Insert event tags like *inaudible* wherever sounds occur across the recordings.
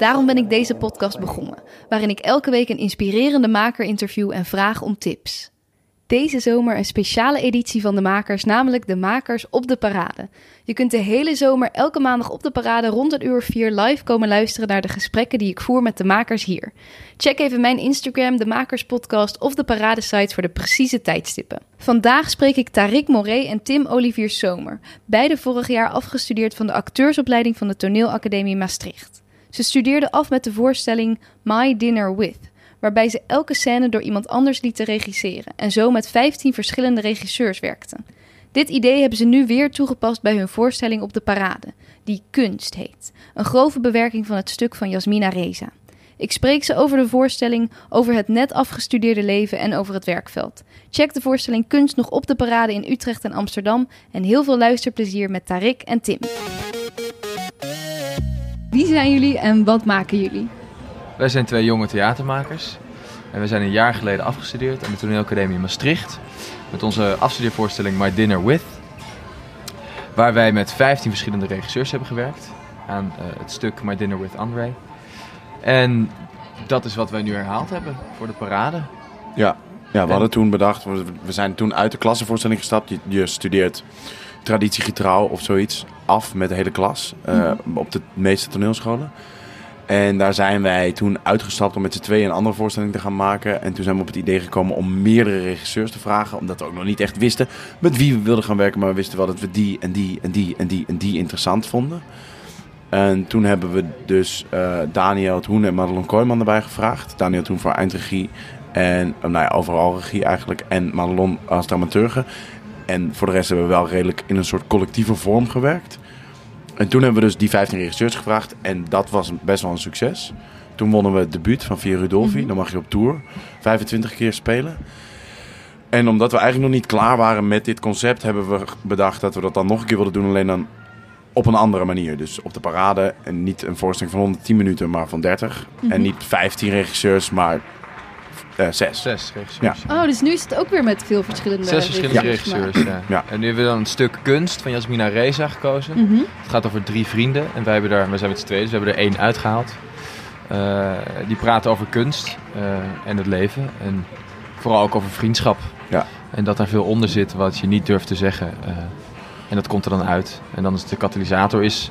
Daarom ben ik deze podcast begonnen, waarin ik elke week een inspirerende maker interview en vraag om tips. Deze zomer een speciale editie van de makers, namelijk de makers op de parade. Je kunt de hele zomer elke maandag op de parade rond een uur vier live komen luisteren naar de gesprekken die ik voer met de makers hier. Check even mijn Instagram, de Makers Podcast of de parade site voor de precieze tijdstippen. Vandaag spreek ik Tarik Moré en Tim Olivier Zomer, beide vorig jaar afgestudeerd van de acteursopleiding van de Toneelacademie Maastricht. Ze studeerden af met de voorstelling My Dinner With, waarbij ze elke scène door iemand anders lieten regisseren en zo met 15 verschillende regisseurs werkten. Dit idee hebben ze nu weer toegepast bij hun voorstelling op de parade, die Kunst heet, een grove bewerking van het stuk van Jasmina Reza. Ik spreek ze over de voorstelling, over het net afgestudeerde leven en over het werkveld. Check de voorstelling Kunst nog op de parade in Utrecht en Amsterdam en heel veel luisterplezier met Tarik en Tim. Wie zijn jullie en wat maken jullie? Wij zijn twee jonge theatermakers. En we zijn een jaar geleden afgestudeerd aan de Toneelacademie in Maastricht. Met onze afstudeervoorstelling My Dinner With. Waar wij met 15 verschillende regisseurs hebben gewerkt. Aan eh, het stuk My Dinner With André. En dat is wat wij nu herhaald hebben voor de parade. Ja, ja we hadden toen bedacht, we we zijn toen uit de klassenvoorstelling gestapt. Je, je studeert traditiegetrouw of zoiets af met de hele klas eh, op de meeste toneelscholen. En daar zijn wij toen uitgestapt om met z'n tweeën een andere voorstelling te gaan maken. En toen zijn we op het idee gekomen om meerdere regisseurs te vragen. Omdat we ook nog niet echt wisten met wie we wilden gaan werken. Maar we wisten wel dat we die en die en die en die en die interessant vonden. En toen hebben we dus eh, Daniel Toen en Madelon Kooijman erbij gevraagd. Daniel Toen voor eindregie en nou ja, overal regie eigenlijk. En Madelon als dramaturge. En voor de rest hebben we wel redelijk in een soort collectieve vorm gewerkt. En toen hebben we dus die 15 regisseurs gevraagd. En dat was best wel een succes. Toen wonnen we het debuut van Via Rudolfi. Dan mag je op tour 25 keer spelen. En omdat we eigenlijk nog niet klaar waren met dit concept, hebben we bedacht dat we dat dan nog een keer wilden doen. Alleen dan op een andere manier. Dus op de parade. En niet een voorstelling van 110 minuten, maar van 30. En niet 15 regisseurs, maar eh 6. Zes regisseurs. Oh, dus nu is het ook weer met veel verschillende Zes verschillende regisseurs regisseurs, ja. Ja. En nu hebben we dan een stuk kunst van Jasmina Reza gekozen. Mhm. Het gaat over drie vrienden. En wij, hebben daar, wij zijn met z'n tweeën, dus we hebben er één uitgehaald. Eh, die praten over kunst eh, en het leven. En vooral ook over vriendschap. Ja. En dat daar veel onder zit wat je niet durft te zeggen. eh, en dat komt er dan uit. En dan is de katalysator is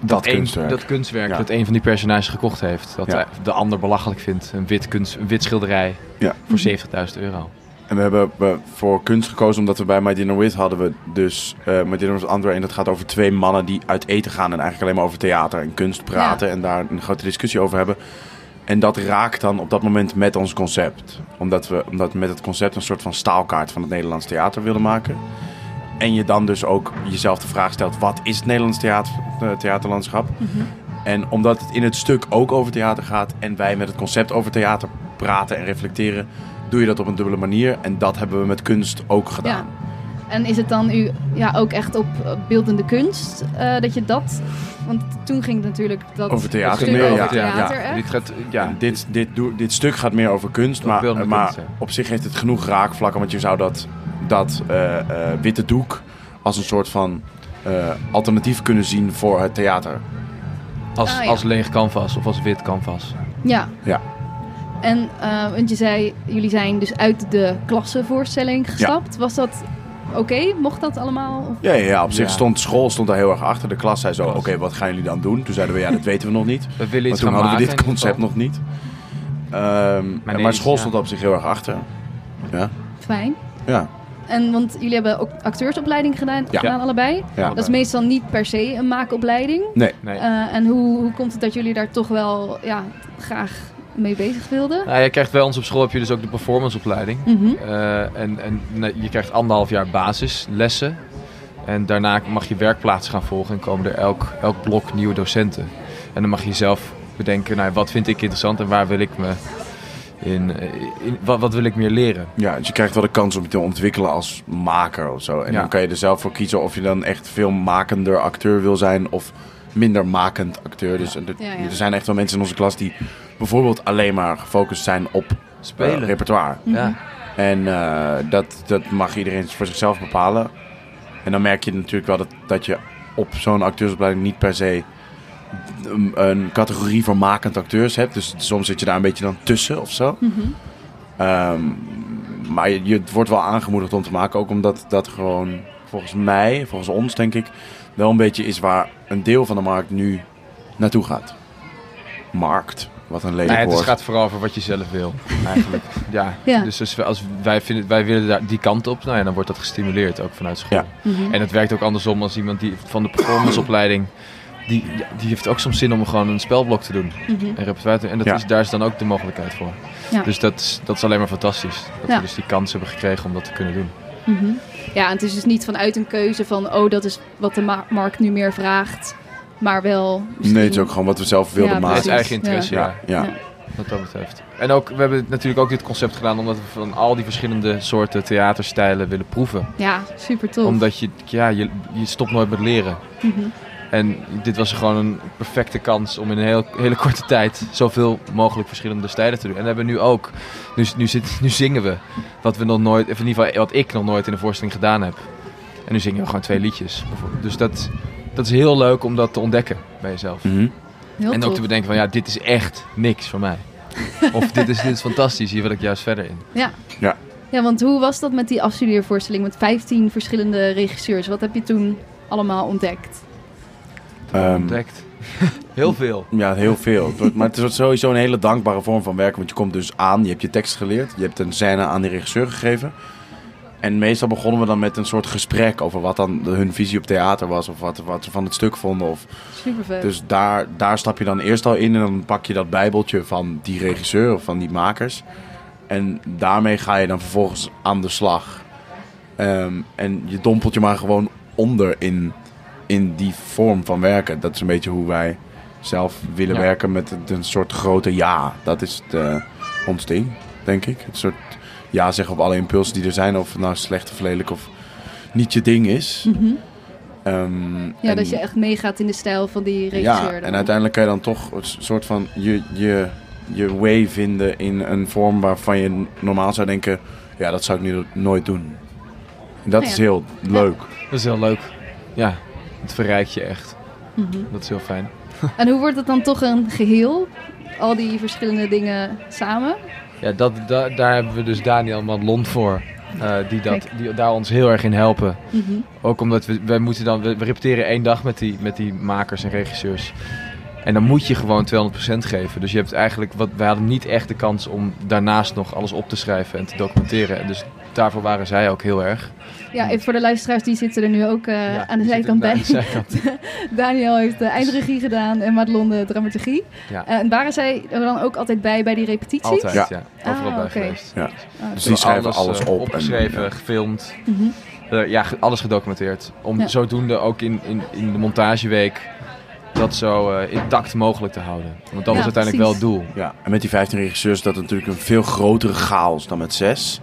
Dat een- kunstwerk. dat kunstwerk Ja. dat een van die personages gekocht heeft. Dat Ja. de ander belachelijk vindt. Een wit, kunst, een wit schilderij Ja. voor 70.000 euro. En we hebben we voor kunst gekozen omdat we bij My Dinner With hadden we dus eh My Dinner With André. En dat gaat over twee mannen die uit eten gaan en eigenlijk alleen maar over theater en kunst praten. En daar een grote discussie over hebben. En dat raakt dan op dat moment met ons concept. Omdat we omdat we met het concept een soort van staalkaart van het Nederlands theater willen maken. En je dan dus ook jezelf de vraag stelt, wat is het Nederlands theater, eh, theaterlandschap? En omdat het in het stuk ook over theater gaat en wij met het concept over theater praten en reflecteren, doe je dat op een dubbele manier. En dat hebben we met kunst ook gedaan. En is het dan u ja, ook echt op beeldende kunst eh, dat je dat... Want toen ging het natuurlijk dat Over theater meer, over ja. theater Ja. Dit gaat, Ja, ja, dit, dit, dit stuk gaat meer over kunst, maar, beeldende maar kunst, ja. op zich heeft het genoeg raakvlakken. Want je zou dat, dat eh, eh, witte doek als een soort van eh, alternatief kunnen zien voor het theater. als, Ah, ja. als leeg canvas of als wit canvas. Ja. Ja. En, eh, want je zei, jullie zijn dus uit de klassenvoorstelling gestapt. Was dat oké? Mocht dat allemaal? Of- Ja, ja, ja, op zich Ja. stond school stond daar heel erg achter. De klas zei zo, oké, wat gaan jullie dan doen? Toen zeiden we, ja, dat *laughs* weten we nog niet. We willen Maar iets toen gaan hadden maken. we dit concept nog niet. Ehm, nee, maar school ja. stond op zich heel erg achter. Ja, Fijn. ja, En want jullie hebben ook acteursopleiding gedaan, Ja. gedaan allebei. ja. Dat is meestal niet per se een maakopleiding. Nee, Nee. Eh, en hoe, hoe komt het dat jullie daar toch wel ja, graag mee bezig wilden? Nou, je krijgt bij ons op school heb je dus ook de performanceopleiding. Mhm. Eh, en en nee, je krijgt anderhalf jaar basislessen. En daarna mag je werkplaats gaan volgen en komen er elk, elk blok nieuwe docenten. En dan mag je zelf bedenken, nou, wat vind ik interessant en waar wil ik me in, eh, in wat, wat wil ik meer leren. Ja, dus je krijgt wel de kans om je te ontwikkelen als maker of zo. En Ja. dan kan je er zelf voor kiezen of je dan echt veel makender acteur wil zijn of minder makend acteur. Dus er, Ja, ja. er zijn echt wel mensen in onze klas die bijvoorbeeld alleen maar gefocust zijn op eh, Spelen. repertoire. Ja. En eh, dat, dat mag iedereen voor zichzelf bepalen. En dan merk je natuurlijk wel dat, dat je op zo'n acteursopleiding niet per se een, een categorie voor makend acteurs hebt. Dus soms zit je daar een beetje dan tussen of zo. Ehm, maar je, wordt wel aangemoedigd om te maken. Ook omdat dat gewoon volgens mij, volgens ons denk ik, wel een beetje is waar een deel van de markt nu naartoe gaat. Markt, wat een lelijk Nee, het woord. gaat vooral over wat je zelf wil, eigenlijk. *laughs* ja. Ja. Dus als, wij, vinden, wij willen daar die kant op, nou ja, dan wordt dat gestimuleerd ook vanuit school. Ja. Mhm. En het werkt ook andersom als iemand die van de performanceopleiding, die, die heeft ook soms zin om gewoon een spelblok te doen. Mhm. En repertoire En dat Ja. is, daar is dan ook de mogelijkheid voor. Ja. Dus dat is, dat is alleen maar fantastisch. Dat Ja. we dus die kans hebben gekregen om dat te kunnen doen. Mhm. Ja, en het is dus niet vanuit een keuze van, oh, dat is wat de ma- markt nu meer vraagt. Maar wel. misschien- Nee, het is ook gewoon wat we zelf wilden Ja, Het maken. is eigen interesse, ja. Ja, ja. Ja. Wat dat betreft. En ook, we hebben natuurlijk ook dit concept gedaan omdat we van al die verschillende soorten theaterstijlen willen proeven. Ja, super tof. Omdat je, ja, je, je stopt nooit met leren. Mhm. En dit was gewoon een perfecte kans om in een heel, hele korte tijd zoveel mogelijk verschillende stijlen te doen. En dat hebben we nu ook. Nu, nu, zit, nu zingen we wat we nog nooit, of in ieder geval wat ik nog nooit in een voorstelling gedaan heb. En nu zingen we gewoon twee liedjes. bijvoorbeeld. Dus dat, dat is heel leuk om dat te ontdekken bij jezelf. Mhm. Heel en ook tof. te bedenken van ja, dit is echt niks voor mij. *laughs* of dit is, dit is fantastisch, hier wil ik juist verder in. Ja. Ja. Ja, want hoe was dat met die afstudeervoorstelling met 15 verschillende regisseurs? Wat heb je toen allemaal ontdekt? Ehm, Ontdekt. *laughs* heel veel. Ja, heel veel. Het wordt- Maar het is sowieso een hele dankbare vorm van werken. Want je komt dus aan, je hebt je tekst geleerd. Je hebt een scène aan die regisseur gegeven. En meestal begonnen we dan met een soort gesprek over wat dan hun visie op theater was. Of wat, wat ze van het stuk vonden. Of, Super vet. dus daar, daar stap je dan eerst al in. En dan pak je dat bijbeltje van die regisseur of van die makers. En daarmee ga je dan vervolgens aan de slag. Ehm, en je dompelt je maar gewoon onder in, in die vorm van werken. Dat is een beetje hoe wij zelf willen Ja. werken met een, een soort grote ja. Dat is het, eh, ons ding, denk ik. Het soort ja zeggen op alle impulsen die er zijn. Of het nou slecht of lelijk of niet je ding is. Mhm. Ehm, Ja, en- dat je echt meegaat in de stijl van die regisseur. ja, dan. en uiteindelijk kan je dan toch een soort van je, je, je way vinden in een vorm waarvan je normaal zou denken, ja, dat zou ik nu nooit doen. En dat Nou is heel leuk. Dat is heel leuk. Ja, het verrijkt je echt. Mhm. Dat is heel fijn. *laughs* En hoe wordt het dan toch een geheel? Al die verschillende dingen samen? Ja, dat, da- daar hebben we dus Daniel Madlon voor. eh, die, dat, die daar ons heel erg in helpen. Mhm. Ook omdat we, wij moeten dan, we, we repeteren één dag met die, met die makers en regisseurs. En dan moet je gewoon 200% geven. Dus je hebt eigenlijk, wat, wij hadden niet echt de kans om daarnaast nog alles op te schrijven en te documenteren. En dus daarvoor waren zij ook heel erg. Ja, voor de luisteraars, die zitten er nu ook eh, aan de zijkant bij. *laughs* Daniel heeft de eindregie gedaan en Madelon de dramaturgie. Eh, en waren zij er dan ook altijd bij bij die repetities? Altijd, ja. ja. Overal ah, bij geweest. Ja. Ah, dus die schrijven alles, eh, op. Opgeschreven, en, gefilmd. Mm -hmm. ja, alles gedocumenteerd. Om zodoende ook in, in, in de montageweek dat zo intact mogelijk te houden. Want dat was uiteindelijk wel het doel. Ja, en met die 15 regisseurs dat natuurlijk een veel grotere chaos dan met 6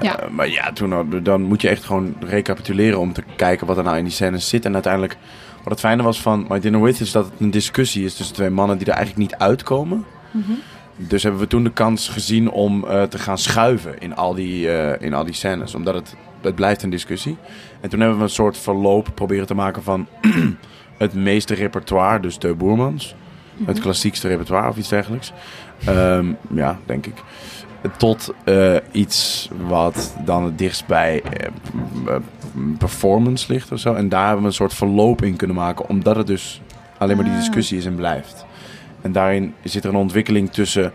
ja. Eh, maar ja, toen, dan moet je echt gewoon recapituleren om te kijken wat er nou in die scènes zit. En uiteindelijk, wat het fijne was van My Dinner With is dat het een discussie is tussen twee mannen die er eigenlijk niet uitkomen. Mhm. Dus hebben we toen de kans gezien om eh, te gaan schuiven in al, die, eh, in al die scènes. Omdat het, het blijft een discussie. En toen hebben we een soort verloop proberen te maken van *clears throat* het meeste repertoire, dus de Boermans. Mhm. Het klassiekste repertoire of iets dergelijks. Ehm, ja, denk ik. Tot eh, iets wat dan het dichtst bij eh, eh, performance ligt of zo. En daar hebben we een soort verloop in kunnen maken. Omdat het dus alleen maar die Ah. discussie is en blijft. En daarin zit er een ontwikkeling tussen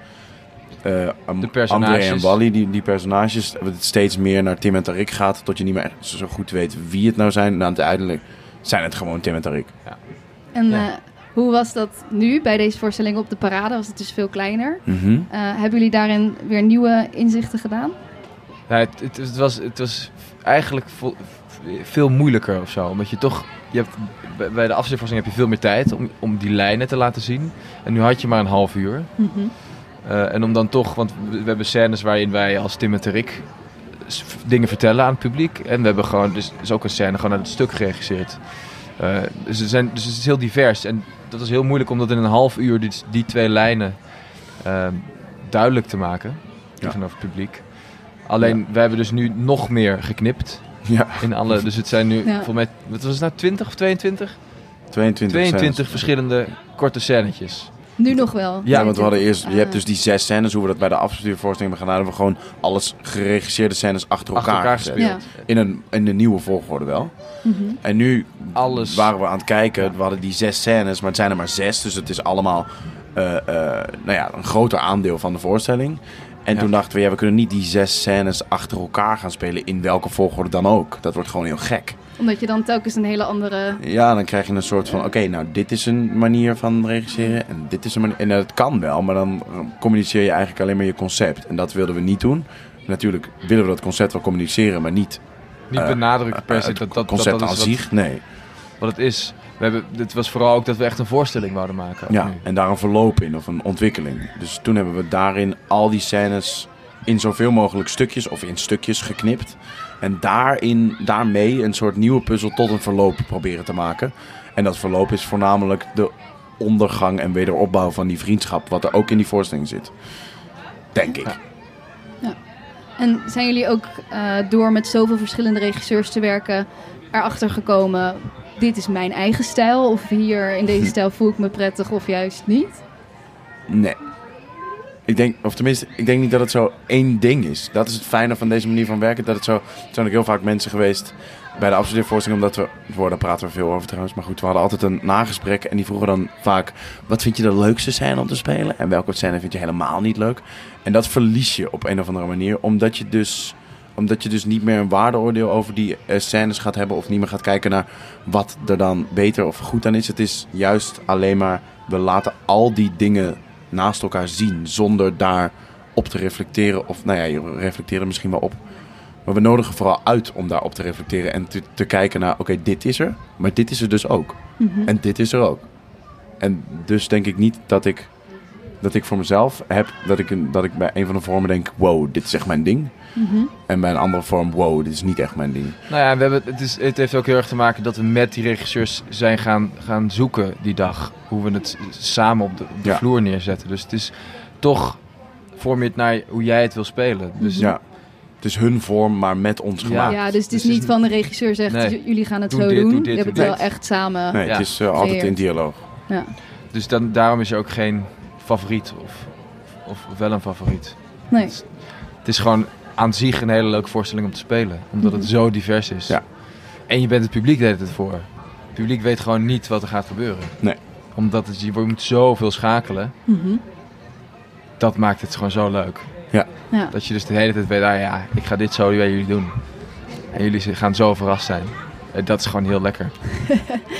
eh personages. André en Wally, die, die personages. Dat het steeds meer naar Tim en Tarik gaat. Tot je niet meer zo goed weet wie het nou zijn. En uiteindelijk zijn het gewoon Tim en Tarik. En Ja. Hoe was dat nu bij deze voorstelling op de parade? Was het dus veel kleiner? Mhm. Eh, hebben jullie daarin weer nieuwe inzichten gedaan? Ja, het, het, het was, het was eigenlijk veel moeilijker of zo. Omdat je toch, je hebt, bij- de afstudeervoorstelling heb je veel meer tijd om, om die lijnen te laten zien. En nu had je maar een half uur. Mhm. Eh, en om dan toch, want we, we hebben scènes waarin wij als Tim en Terik dingen vertellen aan het publiek. En we hebben gewoon, dus is ook een scène gewoon uit het stuk geregisseerd. Eh, dus, er zijn, dus het is heel divers. En dat is heel moeilijk om dat in een half uur die, die twee lijnen eh, duidelijk te maken tegenover het publiek. Alleen, we hebben dus nu nog meer geknipt Ja, in alle. Dus het zijn nu, Ja. volgens mij, wat was het nou, 20 of 22? 22 22 scènes. verschillende korte scènetjes. Nu nog wel. Ja, want we hadden eerst, je hebt Ah. dus die zes scènes, hoe we dat bij de afstudeervoorstelling hebben gedaan, hebben we gewoon alles geregisseerde scènes achter elkaar, Achter elkaar gezet. gespeeld. Ja. In een, in de nieuwe volgorde wel. Mhm. En nu Alles. waren we aan het kijken, we hadden die zes scènes, maar het zijn er maar zes, dus het is allemaal eh, eh, nou ja, een groter aandeel van de voorstelling. En Ja. toen dachten we, ja, we kunnen niet die zes scènes achter elkaar gaan spelen in welke volgorde dan ook. Dat wordt gewoon heel gek. Omdat je dan telkens een hele andere... Ja, dan krijg je een soort van, oké, nou dit is een manier van regisseren en dit is een manier. En dat kan wel, maar dan communiceer je eigenlijk alleen maar je concept. En dat wilden we niet doen. Natuurlijk willen we dat concept wel communiceren, maar niet Niet Eh, benadrukken per eh, se het dat, dat, dat, concept dat aan is wat. Nee. wat het is. We hebben, dit was vooral ook dat we echt een voorstelling wouden maken. Ja, nu. en daar een verloop in of een ontwikkeling. Dus toen hebben we daarin al die scènes in zoveel mogelijk stukjes of in stukjes geknipt. En daarin, daarmee een soort nieuwe puzzel tot een verloop proberen te maken. En dat verloop is voornamelijk de ondergang en wederopbouw van die vriendschap, wat er ook in die voorstelling zit. Denk ik. Ja. En zijn jullie ook eh, door met zoveel verschillende regisseurs te werken erachter gekomen... dit is mijn eigen stijl of hier in deze *laughs* stijl voel ik me prettig of juist niet? Nee. Ik denk, of tenminste, ik denk niet dat het zo één ding is. Dat is het fijne van deze manier van werken. Dat het zo, er zijn ook heel vaak mensen geweest bij de afstudeervoorstelling, omdat we, voor, daar praten we veel over trouwens, maar goed, we hadden altijd een nagesprek en die vroegen dan vaak, wat vind je de leukste scène om te spelen? En welke scène vind je helemaal niet leuk? En dat verlies je op een of andere manier, omdat je dus, omdat je dus niet meer een waardeoordeel over die eh, scènes gaat hebben of niet meer gaat kijken naar wat er dan beter of goed aan is. Het is juist alleen maar, we laten al die dingen naast elkaar zien zonder daar op te reflecteren. Of nou ja, je reflecteert er misschien wel op. Maar we nodigen vooral uit om daarop te reflecteren en te, te kijken naar, oké, dit is er, maar dit is er dus ook. Mhm. En dit is er ook. En dus denk ik niet dat ik, dat ik voor mezelf heb, dat ik, een, dat ik bij een van de vormen denk, wow, dit is echt mijn ding. Mhm. En bij een andere vorm, wow, dit is niet echt mijn ding. Nou ja, we hebben, het, is, het heeft ook heel erg te maken dat we met die regisseurs zijn gaan, gaan zoeken die dag. Hoe we het samen op de, op de Ja. vloer neerzetten. Dus het is toch, vorm je het naar hoe jij het wil spelen. Dus Ja. Het is hun vorm, maar met ons Ja. gemaakt. Ja, dus het is Dus het is niet van de regisseur zegt, Nee. jullie gaan het Doe zo dit, doen. doe dit, Je hebt het wel dit. echt samen. Nee, Ja. het is eh, altijd in dialoog. Ja. Dus dan, daarom is er ook geen favoriet of, of, of wel een favoriet. Nee. Het is gewoon aan zich een hele leuke voorstelling om te spelen. Omdat het Mhm. zo divers is. Ja. En je bent het publiek deed het voor. Het publiek weet gewoon niet wat er gaat gebeuren. Nee. Omdat het, je moet zoveel schakelen. Mhm. Dat maakt het gewoon zo leuk. Ja. Dat je dus de hele tijd weet, ah ja, ik ga dit zo bij jullie doen. En jullie gaan zo verrast zijn. En dat is gewoon heel lekker.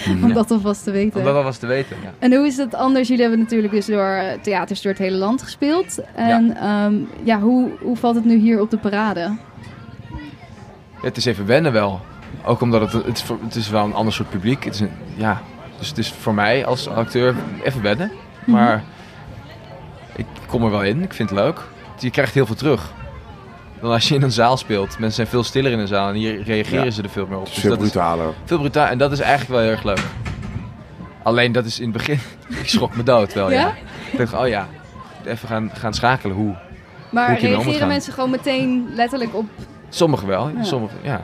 *laughs* Om dat alvast te weten. Om dat alvast te weten. Ja. En hoe is het anders? Jullie hebben natuurlijk dus door eh, theaters door het hele land gespeeld. En ja, ja hoe, hoe valt het nu hier op de parade? Het is even wennen wel. Ook omdat het, het, is voor- het is wel een ander soort publiek. Het is een, ja, dus het is voor mij als acteur even wennen. Maar ik kom er wel in. Ik vind het leuk. Je krijgt heel veel terug. Dan als je in een zaal speelt. Mensen zijn veel stiller in een zaal en hier reageren Ja. ze er veel meer op. Het is Dus veel dat is brutaler. veel brutaal. En dat is eigenlijk wel heel erg leuk. Alleen dat is in het begin. *laughs* ik schrok me dood wel. Ja? Ja? Ik dacht, oh ja. Even gaan, gaan schakelen. Hoe? Maar Hoe reageren mensen gewoon meteen letterlijk op... Sommigen wel. Ja. Sommigen, ja.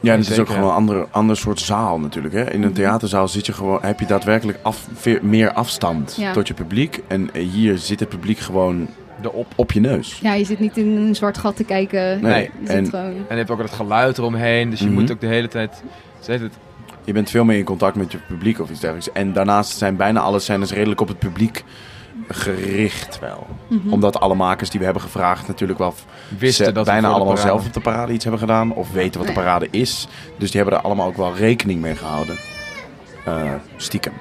Ja, en het is ook gewoon een ander, ander soort zaal natuurlijk. Hè? In een theaterzaal zit je gewoon, heb je daadwerkelijk af, meer afstand Ja. tot je publiek. En hier zit het publiek gewoon Erop. op je neus. Ja, je zit niet in een zwart gat te kijken. Nee, Je zit en- gewoon... En je hebt ook het geluid eromheen. Dus je Mhm. moet ook de hele tijd... Het, Je bent veel meer in contact met je publiek of iets dergelijks. En daarnaast zijn bijna alle scènes redelijk op het publiek gericht wel. Mhm. Omdat alle makers die we hebben gevraagd natuurlijk wel wisten dat bijna allemaal parade- zelf op de parade iets hebben gedaan. Of weten wat de parade is. Dus die hebben er allemaal ook wel rekening mee gehouden. Eh, stiekem.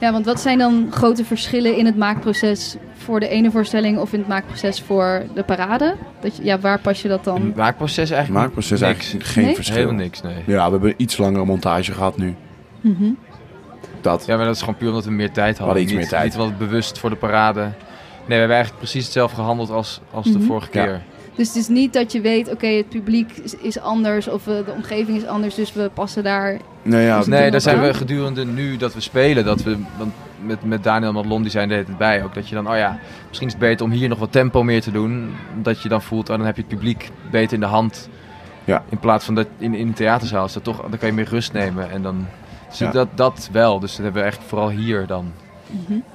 Ja, want wat zijn dan grote verschillen in het maakproces voor de ene voorstelling of in het maakproces voor de parade? Dat je, ja, waar pas je dat dan? Het maakproces eigenlijk Het maakproces niks. eigenlijk geen Nee? verschil. Helemaal niks, nee. Ja, we hebben iets langere montage gehad nu. Mhm. Dat. Ja, maar dat is gewoon puur omdat we meer tijd hadden. hadden iets niet, meer tijd. Niet wat bewust voor de parade. we hebben eigenlijk precies hetzelfde gehandeld als, als de Mhm. vorige Ja. Dus het is niet dat je weet, oké, het publiek is, is anders of eh, de omgeving is anders, dus we passen daar. Nou ja, Nee, daar zijn we we gedurende nu dat we spelen, dat we, want met, met Daniel Madelon, die zijn de hele tijd bij ook, dat je dan, oh ja, misschien is het beter om hier nog wat tempo meer te doen, dat je dan voelt, oh, dan heb je het publiek beter in de hand. Ja. In plaats van dat in, in een theaterzaal is dat toch, dan kan je meer rust nemen en dan, dus Ja. dat, dat wel, dus dat hebben we echt vooral hier dan.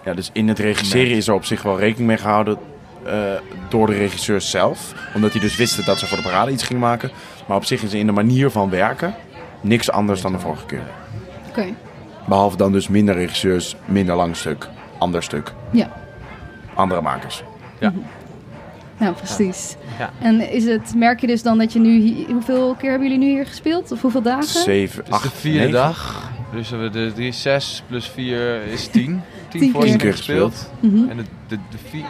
Ja, dus in het regisseren is er op zich wel rekening mee gehouden eh, door de regisseur zelf. Omdat hij dus wist dat ze voor de parade iets ging maken. Maar op zich is in de manier van werken niks anders dan de vorige keer. Oké, Behalve dan dus minder regisseurs, minder lang stuk, ander stuk. Ja. Andere makers. nou precies. Ja. En is het, merk je dus dan dat je nu, hoeveel keer hebben jullie nu hier gespeeld? Of hoeveel dagen? Zeven, acht, de vierde negen. dag, dus we de drie, zes plus vier is tien. Tien, Tien voorstellingen keer gespeeld. Mhm. En de, de, de vier-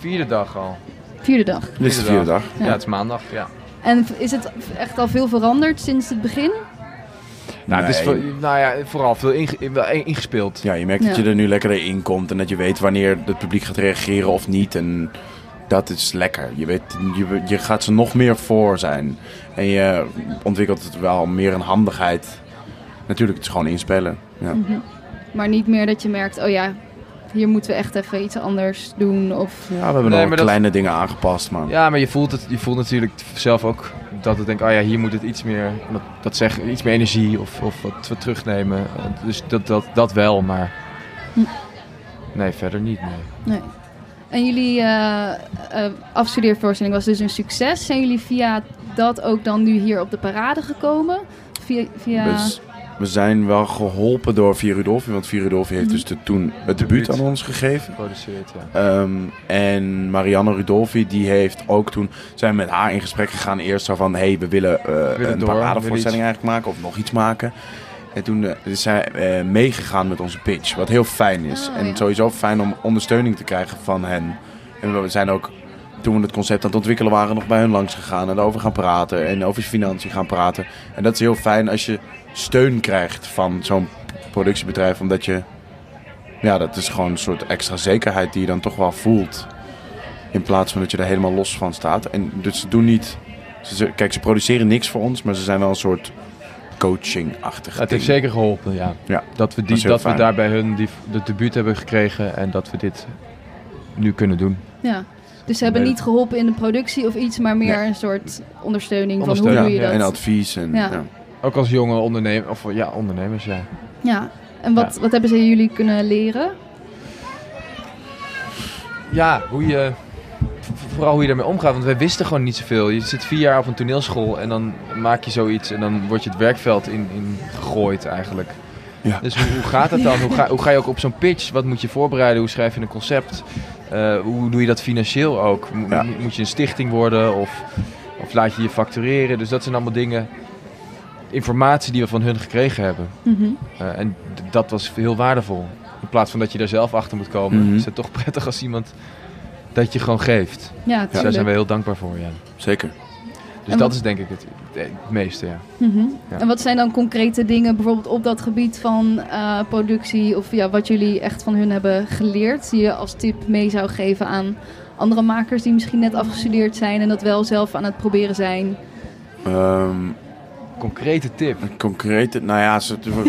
vierde dag al. Vierde dag. Dit is de vierde dag. Ja, Ja. het is maandag, ja. En is het echt al veel veranderd sinds het begin? Nou, het is voor- nou ja, vooral veel ingespeeld. Ja, je merkt dat Ja. je er nu lekker in komt en dat je weet wanneer het publiek gaat reageren of niet. En dat is lekker. Je, weet, je, je gaat ze nog meer voor zijn. En je ontwikkelt het wel meer een handigheid. Natuurlijk, het is gewoon inspelen. Ja. Mhm. Maar niet meer dat je merkt, oh ja, hier moeten we echt even iets anders doen. Of... Ja, we hebben Nee, nog dat- kleine dingen aangepast, maar... Ja, maar je voelt, het, je voelt natuurlijk zelf ook dat het denkt, oh ja, hier moet het iets meer, dat, dat zeg, iets meer energie of, of wat, wat terugnemen. Dus dat, dat, dat wel, maar Hm. nee, verder niet. Nee. Nee. En jullie eh eh, afstudeervoorstelling was dus een succes. Zijn jullie via dat ook dan nu hier op de parade gekomen? Via, via... Dus we zijn wel geholpen door Via Rudolfi, want Via Rudolfi heeft Mhm. dus de, toen het debuut aan ons gegeven. Geproduceerd, ja. Ehm, en Marianne Rudolfi, die heeft ook toen... zijn met haar in gesprek gegaan eerst zo van... hé, hey, we willen, eh, willen een paradevoorstelling eigenlijk maken of nog iets maken. En toen eh, is zij eh, meegegaan met onze pitch, wat heel fijn is. Oh, en ja. sowieso fijn om ondersteuning te krijgen van hen. En we zijn ook, toen we het concept aan het ontwikkelen waren... nog bij hun langs gegaan en erover gaan praten. En over financiën gaan praten. En dat is heel fijn als je steun krijgt van zo'n productiebedrijf. Omdat je... Ja, dat is gewoon een soort extra zekerheid die je dan toch wel voelt. In plaats van dat je er helemaal los van staat. En dus ze doen niet... Ze, kijk, ze produceren niks voor ons, maar ze zijn wel een soort coaching-achtig Het heeft zeker geholpen, ja. Ja, Dat we, dat die, heel dat we daar bij hun die, de debuut hebben gekregen en dat we dit nu kunnen doen. Ja. Dus ze hebben Nee. niet geholpen in de productie of iets, maar meer Nee. een soort ondersteuning, Ondersteuning, van hoe doe je ja, dat. En advies. En, Ja. ja. Ook als jonge ondernemer, of ja, ondernemers, ja. Ja. En wat, wat hebben ze jullie kunnen leren? Ja, hoe je, vooral hoe je daarmee omgaat, want wij wisten gewoon niet zoveel. Je zit vier jaar op een toneelschool en dan maak je zoiets en dan word je het werkveld in, in gegooid eigenlijk. Ja. Dus hoe, hoe gaat het dan? Hoe ga, hoe ga je ook op zo'n pitch? Wat moet je voorbereiden? Hoe schrijf je een concept? Eh, hoe doe je dat financieel ook? Mo- Ja. mo- Moet je een stichting worden of, of laat je je factureren? Dus dat zijn allemaal dingen, informatie die we van hun gekregen hebben. Mhm. Eh, en dat was heel waardevol. In plaats van dat je daar zelf achter moet komen, Mhm. is het toch *laughs* prettig als iemand dat je gewoon geeft. Ja, Dus daar zijn we heel dankbaar voor, ja. Zeker. Dus En dat wat- is denk ik het, het meeste, ja. Mhm. Ja. En wat zijn dan concrete dingen, bijvoorbeeld op dat gebied van eh, productie, of ja, wat jullie echt van hun hebben geleerd, die je als tip mee zou geven aan andere makers die misschien net afgestudeerd zijn en dat wel zelf aan het proberen zijn? Ehm, Concrete tip. Een concrete, nou ja,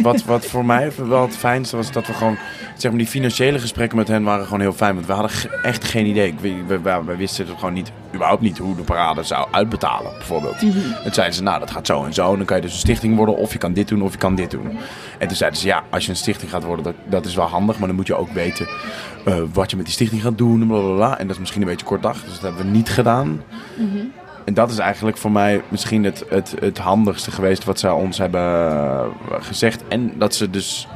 wat, wat voor mij wel het fijnste was dat we gewoon, zeg maar, die financiële gesprekken met hen waren gewoon heel fijn. Want we hadden echt geen idee. We, we, we- we wisten het gewoon niet, überhaupt niet hoe de parade zou uitbetalen, bijvoorbeeld. En zeiden ze, nou, dat gaat zo en zo. En dan kan je dus een stichting worden, of je kan dit doen, of je kan dit doen. En toen zeiden ze, ja, als je een stichting gaat worden, dat, dat is wel handig. Maar dan moet je ook weten eh, wat je met die stichting gaat doen, en blablabla. En dat is misschien een beetje kort dag, dus dat hebben we niet gedaan. En dat is eigenlijk voor mij misschien het, het, het handigste geweest wat zij ons hebben eh, gezegd. En dat ze dus.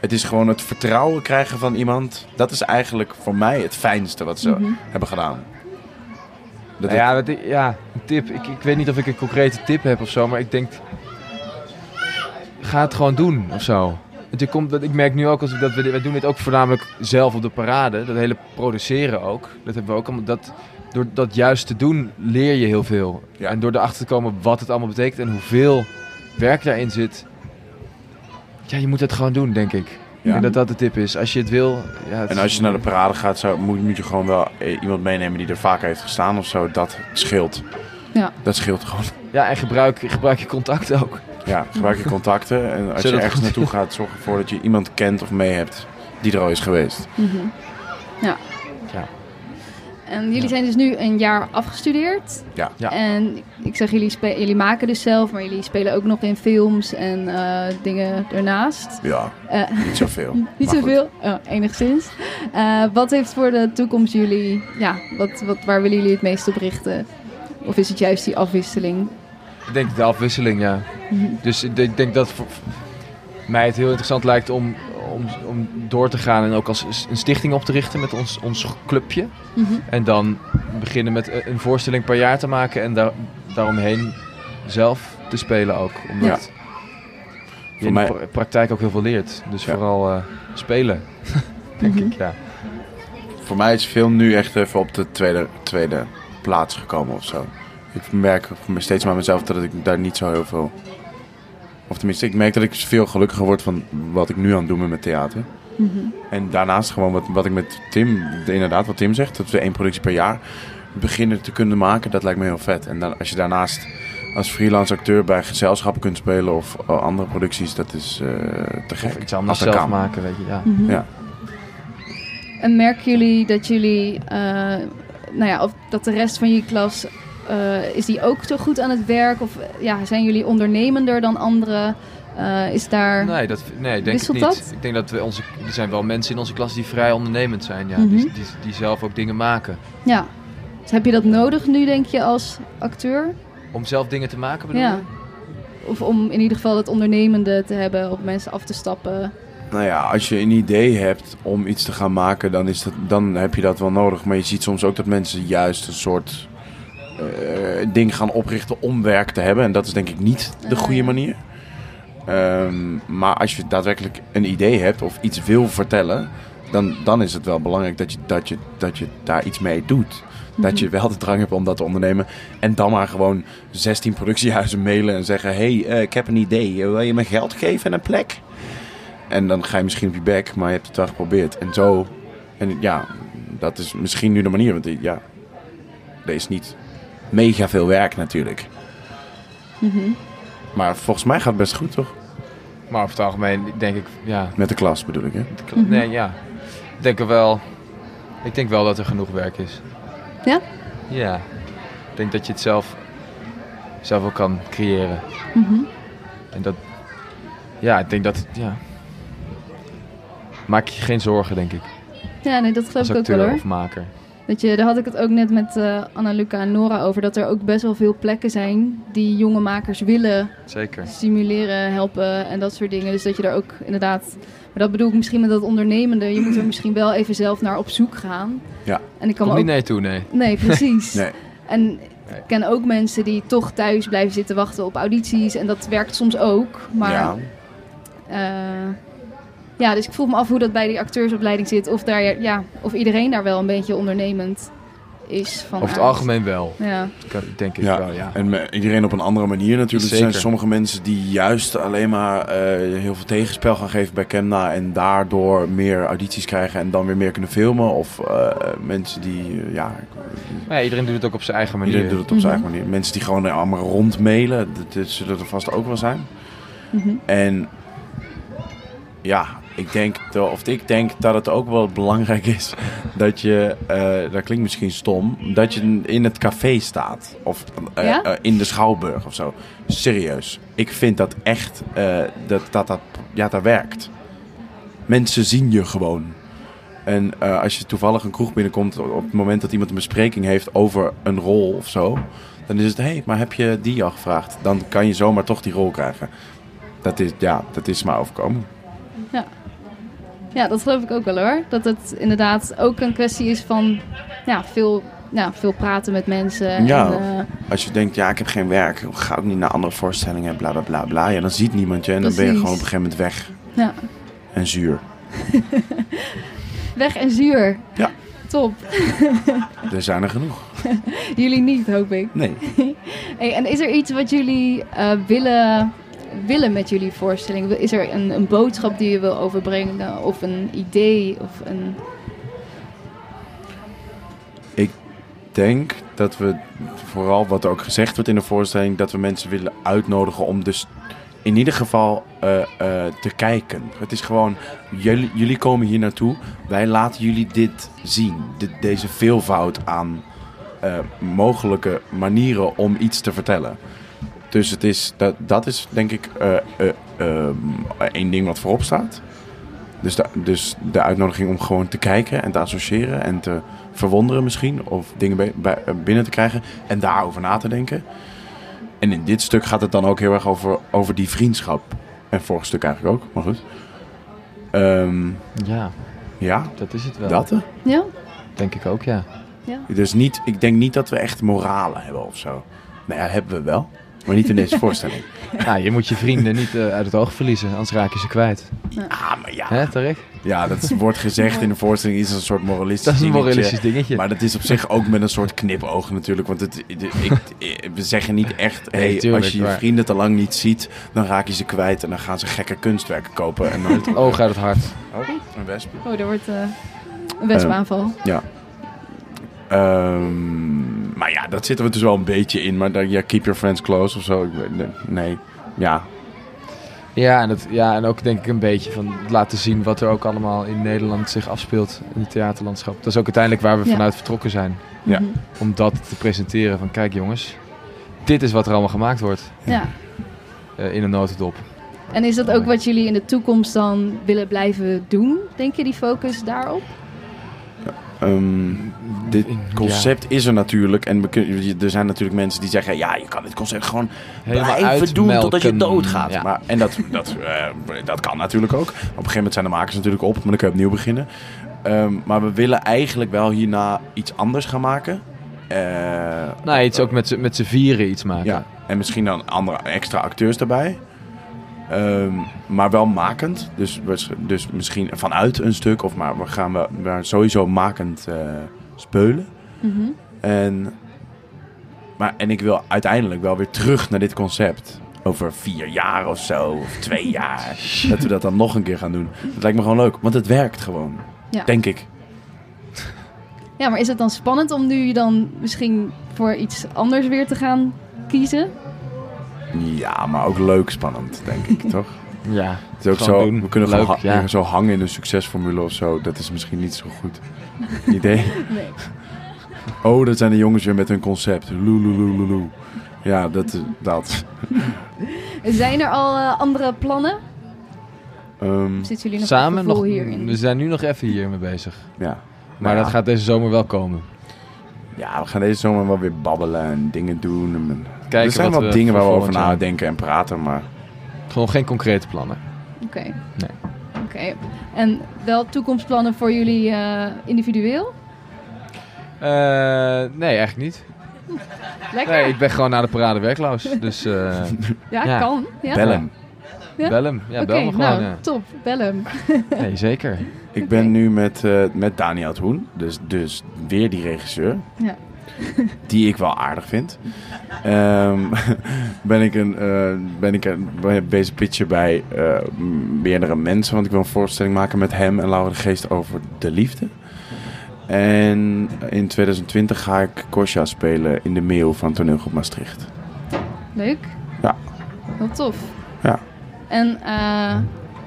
Het is gewoon het vertrouwen krijgen van iemand. Dat is eigenlijk voor mij het fijnste wat ze Mhm. hebben gedaan. Dat Nou ja, wat ik- ja, een tip. Ik, ik weet niet of ik een concrete tip heb of zo, maar ik denk... Ga het gewoon doen of zo. Want je komt, dat, ik merk nu ook, als, dat we, wij doen dit ook voornamelijk zelf op de parade. Dat hele produceren ook. Dat hebben we ook allemaal... Dat, door dat juist te doen leer je heel veel. Ja. En door erachter te komen wat het allemaal betekent en hoeveel werk daarin zit. Ja, je moet het gewoon doen, denk ik. Ik denk dat dat de tip is. Als je het wil... Ja, het En als je naar de parade gaat, zou, moet, moet je gewoon wel eh, iemand meenemen die er vaker heeft gestaan of zo. Dat scheelt. Ja. Dat scheelt gewoon. Ja, en gebruik, gebruik je contact ook. Ja, gebruik je contacten. En als Zodat je ergens naartoe gaat, zorg ervoor dat je iemand kent of mee hebt die er al is geweest. Mhm. Ja. Ja. En jullie Ja. zijn dus nu een jaar afgestudeerd. Ja. Ja. En ik zeg, jullie, spe- jullie maken dus zelf, maar jullie spelen ook nog in films en eh, dingen ernaast. Ja, Eh, niet zoveel. *laughs* niet zoveel, oh, enigszins. Eh, wat heeft voor de toekomst jullie, ja, wat, wat, waar willen jullie het meest op richten? Of is het juist die afwisseling? Ik denk de afwisseling, ja. Mhm. Dus ik denk- ik denk dat voor voor mij het heel interessant lijkt om, om, om door te gaan en ook als een stichting op te richten met ons, ons clubje. Mhm. En dan beginnen met een voorstelling per jaar te maken en daar, daaromheen zelf te spelen ook. Omdat je Voor in mij- de pra- praktijk ook heel veel leert. Dus Ja. vooral eh, spelen, *laughs* denk Mhm. ik. Ja. Voor mij is film nu echt even op de tweede, tweede plaats gekomen of zo. Ik merk steeds maar mezelf dat ik daar niet zo heel veel... Of tenminste, ik merk dat ik veel gelukkiger word van wat ik nu aan het doen ben met theater. Mhm. En daarnaast gewoon wat, wat ik met Tim, inderdaad wat Tim zegt, dat we één productie per jaar beginnen te kunnen maken, dat lijkt me heel vet. En dan, als je daarnaast als freelance acteur bij gezelschappen kunt spelen of eh, andere producties, dat is eh, te gek. Of iets anders zelf kan. maken, weet je. Ja. Mhm. Ja. En merken jullie dat jullie, eh, nou ja, of dat de rest van je klas, eh, is die ook zo goed aan het werk? Of eh, ja, zijn jullie ondernemender dan anderen? Eh, is daar... Nee, dat, nee, denk Wisselt ik niet. dat? Ik denk dat we onze, er zijn wel mensen in onze klas die vrij ondernemend zijn. Ja. Mhm. die, die, die zelf ook dingen maken. Ja. Dus heb je dat nodig nu, denk je, als acteur? Om zelf dingen te maken bedoel Ja. je? Of om in ieder geval het ondernemende te hebben, op mensen af te stappen? Nou ja, als je een idee hebt om iets te gaan maken, dan, is dat, dan heb je dat wel nodig. Maar je ziet soms ook dat mensen juist een soort ding gaan oprichten om werk te hebben. En dat is denk ik niet de goede manier. Ehm, maar als je daadwerkelijk een idee hebt of iets wil vertellen, dan, dan is het wel belangrijk dat je, dat, je, dat je daar iets mee doet. Dat je wel de drang hebt om dat te ondernemen. En dan maar gewoon 16 productiehuizen mailen en zeggen: hey, eh, ik heb een idee. Wil je me geld geven en een plek? En dan ga je misschien op je bek, maar je hebt het wel geprobeerd. En zo, en ja, dat is misschien nu de manier. Want ja, er is niet mega veel werk natuurlijk. Mhm. Maar volgens mij gaat het best goed, toch? Maar over het algemeen denk ik, ja. Met de klas bedoel ik, hè? Nee, ja. Ik denk er wel. Ik denk wel dat er genoeg werk is. Ja? Ja. Ik denk dat je het zelf, zelf ook kan creëren. Mhm. En dat, ja, ik denk dat, ja. Maak je geen zorgen, denk ik. Ja, nee, dat geloof Als ik ook wel hoor. of maker. Dat je, daar had ik het ook net met eh Anna Luca en Nora over. Dat er ook best wel veel plekken zijn die jonge makers willen Zeker. stimuleren, helpen en dat soort dingen. Dus dat je er ook inderdaad. Maar dat bedoel ik misschien met dat ondernemende. Je moet er misschien wel even zelf naar op zoek gaan. Ja. En ik kan Kom me niet ook. nee toe, nee. Nee, precies. *laughs* Nee. En ik ken ook mensen die toch thuis blijven zitten wachten op audities. En dat werkt soms ook. Maar ja. eh, ja, dus ik vroeg me af hoe dat bij die acteursopleiding zit. Of, daar, ja, of iedereen daar wel een beetje ondernemend is. Van Over het algemeen wel. Ja. Denk ik Ja. wel, ja. En iedereen op een andere manier natuurlijk. Er zijn sommige mensen die juist alleen maar eh, heel veel tegenspel gaan geven bij Kemna. En daardoor meer audities krijgen en dan weer meer kunnen filmen. Of eh, mensen die, eh, ja, Maar ja, iedereen doet het ook op zijn eigen manier. iedereen doet het op zijn Mhm. eigen manier. Mensen die gewoon allemaal rondmailen, dat, dat zullen er vast ook wel zijn. Mhm. En ja, ik denk, dat- of ik denk dat het ook wel belangrijk is dat je, eh, dat klinkt misschien stom, dat je in het café staat. Of eh, Ja? eh, in de Schouwburg of zo. Serieus. Ik vind dat echt, dat, dat dat, ja, dat werkt. Mensen zien je gewoon. En als je toevallig een kroeg binnenkomt op het moment dat iemand een bespreking heeft over een rol of zo, dan is het, hé, hey, maar heb je die al gevraagd? Dan kan je zomaar toch die rol krijgen. Dat is, ja, dat is maar overkomen. ja, dat geloof ik ook wel hoor. Dat het inderdaad ook een kwestie is van ja, veel, ja, veel praten met mensen. Ja. En, eh, Als je denkt, ja, ik heb geen werk, ga ook niet naar andere voorstellingen, bla bla bla bla. Ja, dan ziet niemand je en dan ben je gewoon op een gegeven moment weg. ja. En zuur. *laughs* Weg en zuur. Ja. Top. *laughs* Er zijn er genoeg. Jullie niet, hoop ik. Nee. *laughs* Hey, en is er iets wat jullie eh, willen willen met jullie voorstelling? Is er een, een boodschap die je wil overbrengen? Of een idee? Of een... Ik denk dat we, vooral wat er ook gezegd wordt in de voorstelling, dat we mensen willen uitnodigen om dus in ieder geval eh, eh, te kijken. Het is gewoon, jullie, komen hier naartoe, wij laten jullie dit zien. Deze veelvoud aan eh, mogelijke manieren om iets te vertellen. Dus het is, dat, dat is denk ik eh, eh, ehm, één ding wat voorop staat. Dus de, dus de uitnodiging om gewoon te kijken en te associëren en te verwonderen misschien. Of dingen bij, bij- binnen te krijgen en daarover na te denken. En in dit stuk gaat het dan ook heel erg over, over die vriendschap. En vorig stuk eigenlijk ook, maar goed. Ehm, Ja, ja, dat is het wel. dat. hè. Ja? Denk ik ook, ja. Dus niet, ik denk niet dat we echt moralen hebben of zo. Nou ja, hebben we wel. Maar niet in deze voorstelling. *laughs* Je moet je vrienden niet eh, uit het oog verliezen, anders raak je ze kwijt. Ah, maar ja. Hè, Tarek? Ja, dat wordt gezegd in de voorstelling. Is een soort moralistisch Dat is een dingetje. moralistisch dingetje. Maar dat is op zich ook met een soort knipoog natuurlijk. Want het, de- ik, ik- we zeggen niet echt... Nee, Hey, tuurlijk, als je je maar- vrienden te lang niet ziet... dan raak je ze kwijt. En dan gaan ze gekke kunstwerken kopen. En dan... *laughs* Oog uit het hart. Oh, een wesp. Oh, er wordt eh, een wespaanval. Ja. Ehm, maar ja, dat zitten we dus wel een beetje in. Maar dan, ja, keep your friends close of zo. Ik weet- nee. Ja, Ja en, dat, ja, en ook denk ik een beetje van laten zien wat er ook allemaal in Nederland zich afspeelt in het theaterlandschap. Dat is ook uiteindelijk waar we Ja. vanuit vertrokken zijn. Ja. Om dat te presenteren van kijk jongens, dit is wat er allemaal gemaakt wordt ja. eh, in een notendop. En is dat ook wat jullie in de toekomst dan willen blijven doen? Denk je die focus daarop? Ehm, dit Ja. concept is er natuurlijk. En kun- er zijn natuurlijk mensen die zeggen... ja, je kan dit concept gewoon Helemaal blijven doen totdat je doodgaat. Ja. Maar, en dat, dat, *laughs* eh, dat kan natuurlijk ook. Op een gegeven moment zijn de makers natuurlijk op. Maar dan kun je opnieuw beginnen. Ehm, maar we willen eigenlijk wel hierna iets anders gaan maken. Eh, Nou, iets ook met z'n- vieren iets maken. ja, en misschien dan andere extra acteurs daarbij. Ehm, maar wel makend. Dus, dus misschien vanuit een stuk. Of maar we gaan we, we sowieso makend eh, spelen. Mhm. En, maar, en ik wil uiteindelijk wel weer terug naar dit concept. Over vier jaar of zo, of twee *laughs* jaar. dat we dat dan nog een keer gaan doen. Dat lijkt me gewoon leuk, want het werkt gewoon. Ja. Denk ik. Ja, maar is het dan spannend om nu dan misschien voor iets anders weer te gaan kiezen? Ja, maar ook leuk spannend, denk ik, *laughs* toch? Ja, Het is ook zo, doen. we kunnen Leuk, gewoon ha- ja. zo hangen in een succesformule of zo. Dat is misschien niet zo goed *laughs* idee. Nee. Oh, dat zijn de jongens weer met hun concept. Loeloeloeloe. Ja, dat. dat. *laughs* Zijn er al eh, andere plannen? Ehm, zitten jullie nog samen nog. hierin? We zijn nu nog even hiermee bezig. ja. Maar Nou dat ja. gaat deze zomer wel komen. Ja, we gaan deze zomer wel weer babbelen en dingen doen. En, Kijken er zijn wat dingen waar we over nadenken en praten, maar Gewoon geen concrete plannen. Oké. Nee. Oké. En wel toekomstplannen voor jullie eh, individueel? Eh, nee, eigenlijk niet. *laughs* Lekker. Nee, ik ben gewoon naar de parade werkloos. Dus eh *laughs* ja, ja. kan. Ja? bel hem. Ja? bel hem. Ja, bel me gewoon. nou, ja. top. Bel hem. *laughs* Nee, zeker. Ik ben nu met, eh, met Daniel Hoen, dus, dus weer die regisseur, Ja. Die ik wel aardig vind. Ehm, *laughs* ben ik een, eh, ben ik een ben bezig pitchen bij eh, meerdere mensen, want ik wil een voorstelling maken met hem en Laura de Geest over de liefde. En in 2020 ga ik Kosja spelen in de Meeuw van Toneelgroep Maastricht. Leuk. Ja. Heel tof. Ja. En eh,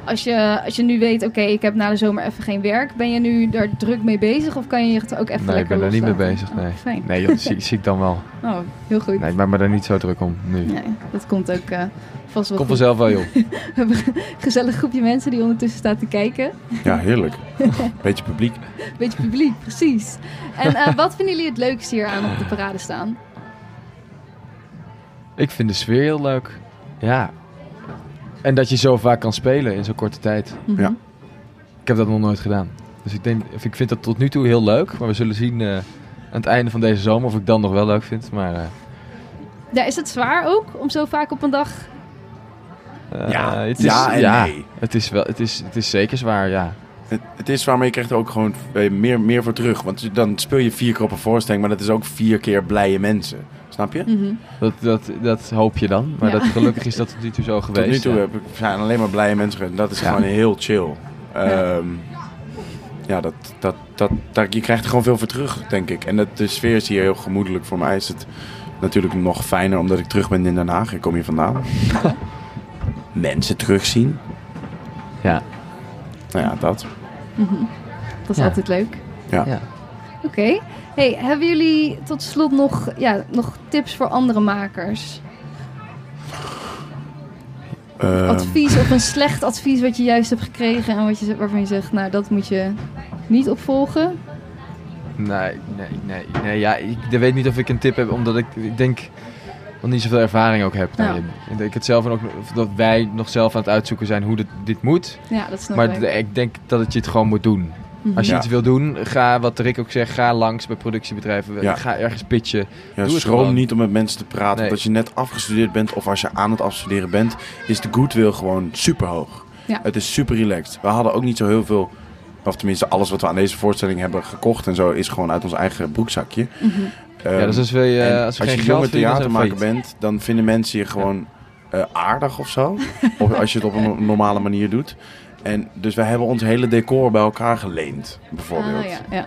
als, je, als je nu weet, oké, ik heb na de zomer even geen werk. Ben je nu daar druk mee bezig of kan je het ook even Nee, ik ben er niet mee bezig. Oh, Nee, fijn. nee dat zie, *laughs* zie ik dan wel. Oh, heel goed. Nee, ik ben me daar niet zo druk om nu. Nee, dat komt ook eh, vast wel Komt vanzelf wel, joh. *laughs* We hebben een gezellig groepje mensen die ondertussen staat te kijken. Ja, heerlijk. *laughs* Beetje publiek. Beetje publiek, precies. En eh, wat vinden jullie het leukste hier aan op de parade staan? Ik vind de sfeer heel leuk. Ja. En dat je zo vaak kan spelen in zo'n korte tijd. Mhm. Ja. Ik heb dat nog nooit gedaan. Dus ik, denk, of ik vind dat tot nu toe heel leuk. Maar we zullen zien eh, aan het einde van deze zomer of ik dan nog wel leuk vind. Maar eh, Ja, is het zwaar ook om zo vaak op een dag... eh, Ja, het is, ja en nee. Het is, wel, het, is, het is zeker zwaar, ja. Het, het is waar, maar je krijgt er ook gewoon meer, meer voor terug. Want dan speel je vier keer op een voorstelling, maar dat is ook vier keer blije mensen. Snap je? Mhm. Dat, dat, dat hoop je dan. Maar Ja. dat, gelukkig is dat tot nu toe zo geweest. Tot nu toe ja. heb ik, zijn alleen maar blije mensen. Dat is Ja. gewoon heel chill. Ehm, ja, dat, dat, dat, daar, je krijgt er gewoon veel voor terug, denk ik. En dat, de sfeer is hier heel gemoedelijk. Voor mij is het natuurlijk nog fijner omdat ik terug ben in Den Haag. Ik kom hier vandaan. *laughs* mensen terugzien. Ja. Nou ja, dat. Dat is Ja. altijd leuk. Ja. Ja. Oké. Hey, hebben jullie tot slot nog, ja, nog tips voor andere makers? Ehm, Advies of een slecht advies wat je juist hebt gekregen en wat je, waarvan je zegt, nou dat moet je niet opvolgen? Nee, nee, nee, nee. Ja, ik weet niet of ik een tip heb, omdat ik, ik denk nog niet zoveel ervaring ook heb Ja. daarin. Ik denk het zelf en ook dat wij nog zelf aan het uitzoeken zijn hoe dit, dit moet. Ja, dat snap maar ik. ik denk dat het je het gewoon moet doen. Mhm. Als je Ja. iets wil doen, ga, wat Rick ook zegt, ga langs bij productiebedrijven. Ja. Ga ergens pitchen. Ja, schroom niet om met mensen te praten. Nee. Want als je net afgestudeerd bent of als je aan het afstuderen bent, is de goodwill gewoon super hoog. Ja. Het is super relaxed. We hadden ook niet zo heel veel, of tenminste alles wat we aan deze voorstelling hebben gekocht en zo, is gewoon uit ons eigen broekzakje. Mhm. Ja, dus als, wil je, en als we als geen je jonge theatermaker bent, dan vinden mensen je gewoon eh, aardig of zo. *laughs* of als je het op een normale manier doet. En dus wij hebben ons hele decor bij elkaar geleend, bijvoorbeeld. Ah, ja, ja.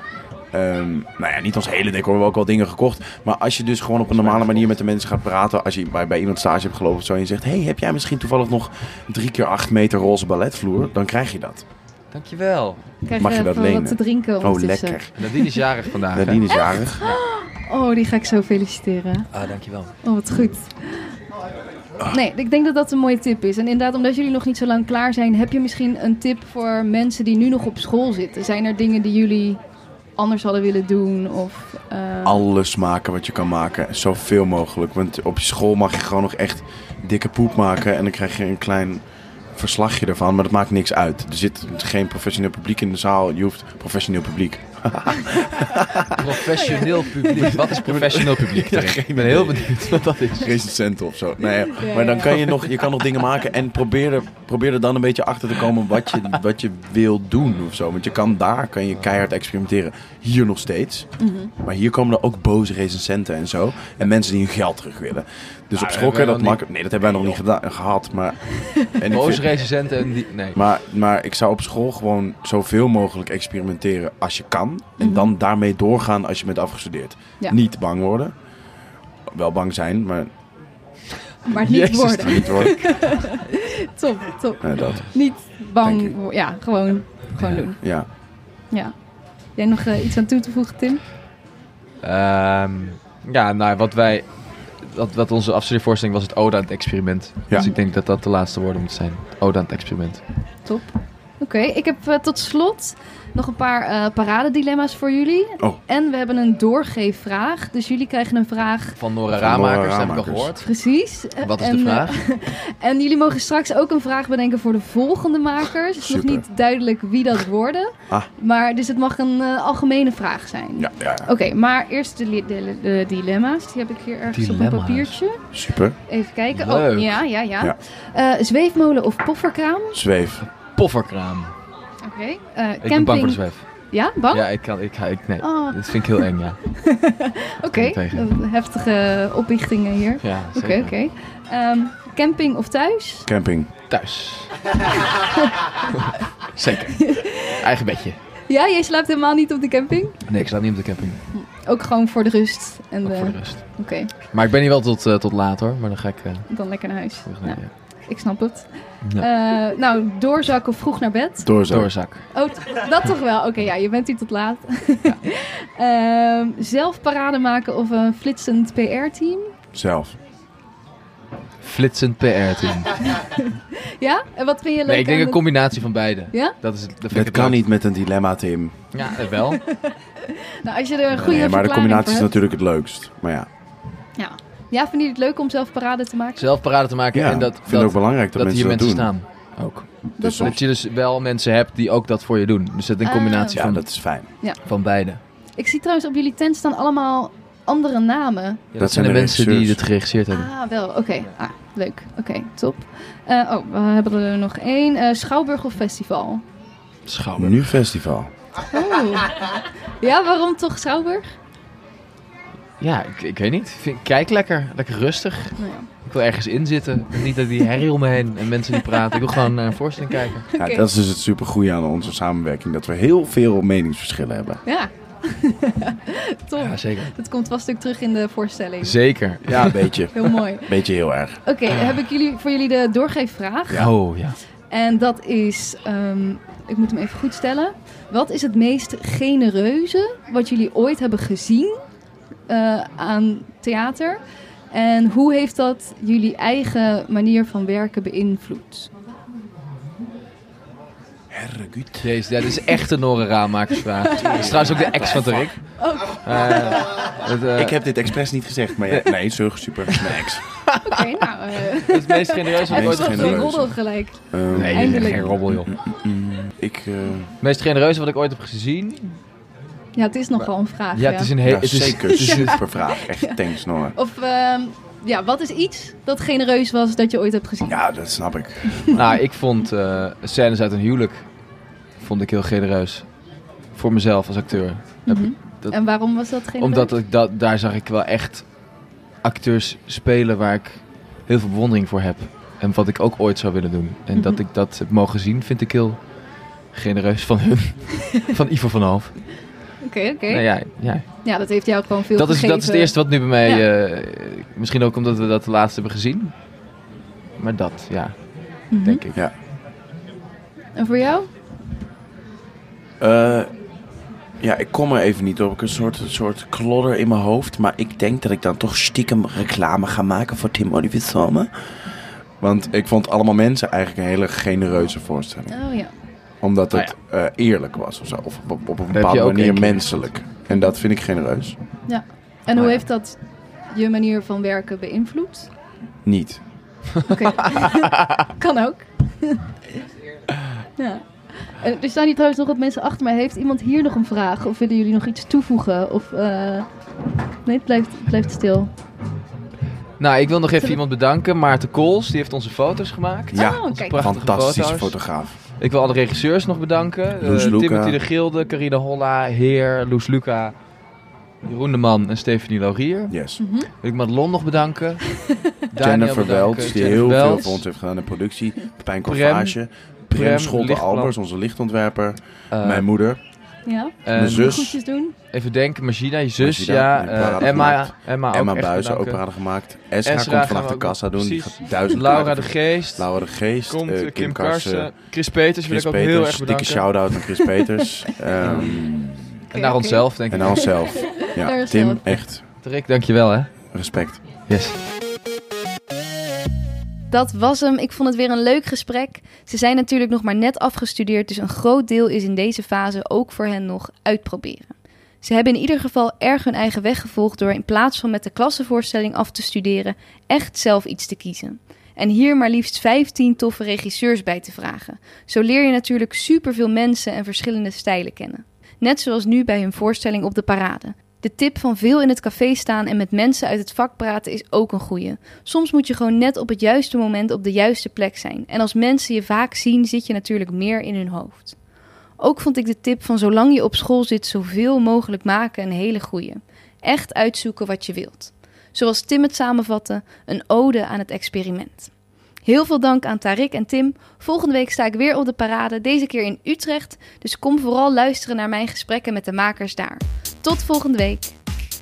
Ehm, nou ja, niet ons hele decor, we hebben ook wel dingen gekocht. Maar als je dus gewoon op een normale manier met de mensen gaat praten. Als je bij, bij iemand stage hebt gelopen of zo. En je zegt, hey, heb jij misschien toevallig nog drie keer acht meter roze balletvloer? Dan krijg je dat. Dankjewel. Krijg Mag je je dat lenen? wat te drinken Oh, lekker. En Nadine is jarig vandaag. hè? Nadine is jarig. *gasps* Oh, die ga ik zo feliciteren. Ah, dankjewel. Oh, wat goed. Nee, ik denk dat dat een mooie tip is. En inderdaad, omdat jullie nog niet zo lang klaar zijn, heb je misschien een tip voor mensen die nu nog op school zitten? Zijn er dingen die jullie anders hadden willen doen? Of, eh, Alles maken wat je kan maken. Zoveel mogelijk. Want op je school mag je gewoon nog echt dikke poep maken. En dan krijg je een klein verslagje ervan. Maar dat maakt niks uit. Er zit geen professioneel publiek in de zaal. Je hoeft professioneel publiek. *laughs* Professioneel publiek. Wat is professioneel publiek? Ja, ik ben heel benieuwd wat dat is. Recensenten of zo. Nee, Ja, maar dan kan je nog, je kan nog dingen maken en probeer er, probeer er dan een beetje achter te komen wat je, wat je wil doen of zo. Want je kan daar kan je keihard experimenteren. Hier nog steeds. Mhm. Maar hier komen er ook boze recensenten en zo. En mensen die hun geld terug willen. Dus Ah, op dat school kan je hebben dat makkelijk. Nee, dat hebben wij nog niet gedaan, gehad. Maar, *laughs* en ik Boze recensenten en die... Nee. maar, maar ik zou op school gewoon zoveel mogelijk experimenteren als je kan. En Mhm. dan daarmee doorgaan als je bent afgestudeerd. Ja. Niet bang worden. Wel bang zijn, maar *laughs* Maar niet Jezus, worden. niet worden. *laughs* Top, top. Dat. Niet bang. Ja, gewoon, gewoon doen. Ja. Ja. Jij nog eh, iets aan toe te voegen, Tim? Ehm, ja, nou, wat wij... Wat, wat onze afstudeervoorstelling was het Ode aan het experiment. Ja. Dus ik denk dat dat de laatste woorden moeten zijn. Ode aan het experiment. Top. Oké, ik heb eh, tot slot nog een paar eh paradedilemma's voor jullie. Oh. En we hebben een doorgeefvraag. Dus jullie krijgen een vraag. Van Nora Van Ramakers, heb ik al Ramakers. gehoord. Precies. Wat is en, de eh, vraag? *laughs* en jullie mogen straks ook een vraag bedenken voor de volgende makers. Het is nog niet duidelijk wie dat worden. Ah. Maar dus het mag een eh, algemene vraag zijn. Ja, ja, ja. Oké, maar eerst de, li- de, de dilemma's. Die heb ik hier ergens op een papiertje. super. Even kijken. Leuk. Oh, ja, ja, ja. Ja. Eh, zweefmolen of pofferkraam? Zweef. Pofferkraam. Oké. Eh, Ik ben bang voor de zweef. Ja, bang? Ja, ik kan... Ik, ga- ik, nee, Oh, dat vind ik heel eng, ja. *laughs* Oké, eh, heftige oplichtingen hier. Ja, Oké. Ehm, camping of thuis? Camping. Thuis. *laughs* zeker. Eigen bedje. Ja, jij slaapt helemaal niet op de camping? Nee, ik slaap niet op de camping. Ook gewoon voor de rust. En Ook de... voor de rust. Oké, Maar ik ben hier wel tot, eh, tot laat hoor. Maar dan ga ik... eh, dan lekker naar huis. Ja, naar ik snap het. Ja. Eh, nou, doorzak of vroeg naar bed? Doorzak. Doorzak. Oh, dat toch wel? Oké, ja, je bent hier tot laat. *laughs* Ehm, zelf parade maken of een flitsend PR-team? Zelf. Flitsend PR-team. *laughs* Ja? En wat vind je leuk Nee, ik denk een het- combinatie van beide. Ja? Dat, is, het- dat kan leuk. niet met een dilemma, Tim. Ja, dat wel. *laughs* Nou, als je er een goede Nee, maar de combinatie is natuurlijk het leukst. Maar ja, Ja. Ja, vinden jullie het leuk om zelf parade te maken? Zelf parade te maken ja en dat, ik vind het ook dat, belangrijk dat, dat hier mensen mensen dat doen. staan. Ook. Dus soms, Dat je dus wel mensen hebt die ook dat voor je doen. Dus het is een Ah. combinatie ja, van, dat is fijn. van beide. Ik zie trouwens op jullie tent staan allemaal andere namen. Ja, dat, Dat zijn de de mensen die het geregisseerd hebben. Ah, wel. Oké. Ah, leuk. Oké, top. Eh, oh, we hebben er nog één. Eh, Schouwburg of festival? Schouwburg. Nu festival. Oh. Ja, waarom toch Schouwburg? Ja, ik, ik weet niet. Vind, kijk lekker. Lekker rustig. Nou ja. Ik wil ergens in zitten. Niet dat die herrie om me heen en mensen die praten. Ik wil gewoon naar een voorstelling kijken. *laughs* Ja, dat is dus het supergoeie aan onze samenwerking. Dat we heel veel meningsverschillen hebben. Ja. *laughs* Top. Ja, zeker. Dat komt vast ook terug in de voorstelling. Zeker. Ja, een beetje. *laughs* Heel mooi. Beetje heel erg. Oké, heb ik jullie, voor jullie de doorgeefvraag. Ja. Oh, ja. En dat is, ehm, ik moet hem even goed stellen. Wat is het meest genereuze wat jullie ooit hebben gezien eh, aan theater? En hoe heeft dat jullie eigen manier van werken beïnvloed? Herregud. Deze, ja, dit is echt een Noren Raamakersvraag. Dat is *laughs* trouwens ook de ex van het, eh, Ik heb dit expres niet gezegd, maar ja, nee, zo super. Mijn ex. oké, nou. eh *laughs* het meest genereuze wat ik ooit is heb gezien. roddel gelijk. Ehm, Nee, Eindelijk. geen robbel, joh. mm, ik, eh, Het meest genereuze wat ik ooit heb gezien. Ja, het is nogal een vraag. Ja, het is een hele. ja, zeker super vraag. Echt thanks, Noor. Of ehm, ja, wat is iets dat genereus was dat je ooit hebt gezien? Ja, dat snap ik. *laughs* Nou, ik vond eh, scènes uit een huwelijk vond ik heel genereus. Voor mezelf als acteur. Mhm. dat- En waarom was dat genereus? Omdat ik dat, daar zag ik wel echt acteurs spelen waar ik heel veel bewondering voor heb. En wat ik ook ooit zou willen doen. En dat Mhm. ik dat heb mogen zien, vind ik heel genereus van hun. *laughs* van Ivo van Half. Oké, oké. Nou ja, ja. Ja, dat heeft jou gewoon veel Dat, is, dat is het eerste wat nu bij mij... Ja. eh, misschien ook omdat we dat laatst hebben gezien. Maar dat, ja, Mhm. denk ik. Ja. En voor jou? Eh, ja, ik kom er even niet op. Ik heb een soort, een soort klodder in mijn hoofd. Maar ik denk dat ik dan toch stiekem reclame ga maken voor Tim Olivier Salme. Want ik vond allemaal mensen eigenlijk een hele genereuze voorstelling. Oh ja. Omdat Ah, het eh, eerlijk was of zo. Of op, op een je bepaalde manier menselijk. En dat vind ik genereus. En hoe ja. heeft dat je manier van werken beïnvloed? Niet. Oké. *laughs* kan ook. ja. En er staan hier trouwens nog wat mensen achter mij. Heeft iemand hier nog een vraag? Of willen jullie nog iets toevoegen? Of, eh, Nee, het blijft, het blijft stil. Nou, ik wil nog even iemand bedanken. Maarten Kools, die heeft onze foto's gemaakt. Ja, oh, kijk. fantastische foto's. fotograaf. Ik wil alle regisseurs nog bedanken. Loes Eh, Luca. Timothy de Gilde, Carina Holla, Heer, Loes Luca, Jeroen de Man en Stephanie Laurier. Yes. Mhm. Wil ik Madelon nog bedanken. *laughs* Jennifer Welts, die Jennifer heel veel voor ons heeft gedaan in productie. Prem. Corvage. Prem, Prem. Albers, onze lichtontwerper. Eh, mijn moeder. Ja? en mijn zus. Doen? Even denken, Magida, je zus, ja. eh, Emma. Emma, Emma ook Buizen, ook parade gemaakt. Esra, Esra komt vanaf de kassa doen. Die gaat duizend Laura de Geest. Laura de Geest. Komt, eh, Kim, Kim Karsen. Karsen. Chris Peters Chris wil ik ook heel erg Dikke shout-out aan Chris Peters. *laughs* Ehm, En naar onszelf, denk en ik. aan onszelf. *laughs* Naar Ja, onszelf. Tim, echt Rick, dankjewel hè. respect. Yes. Dat was hem. Ik vond het weer een leuk gesprek. Ze zijn natuurlijk nog maar net afgestudeerd, dus een groot deel is in deze fase ook voor hen nog uitproberen. Ze hebben in ieder geval erg hun eigen weg gevolgd door in plaats van met de klassenvoorstelling af te studeren, echt zelf iets te kiezen. En hier maar liefst 15 toffe regisseurs bij te vragen. Zo leer je natuurlijk superveel mensen en verschillende stijlen kennen. Net zoals nu bij hun voorstelling op de parade. De tip van veel in het café staan en met mensen uit het vak praten is ook een goeie. Soms moet je gewoon net op het juiste moment op de juiste plek zijn. En als mensen je vaak zien, zit je natuurlijk meer in hun hoofd. Ook vond ik de tip van zolang je op school zit, zoveel mogelijk maken een hele goeie. Echt uitzoeken wat je wilt. Zoals Tim het samenvatte, een ode aan het experiment. Heel veel dank aan Tarik en Tim. Volgende week sta ik weer op de parade, deze keer in Utrecht. Dus kom vooral luisteren naar mijn gesprekken met de makers daar. Tot volgende week.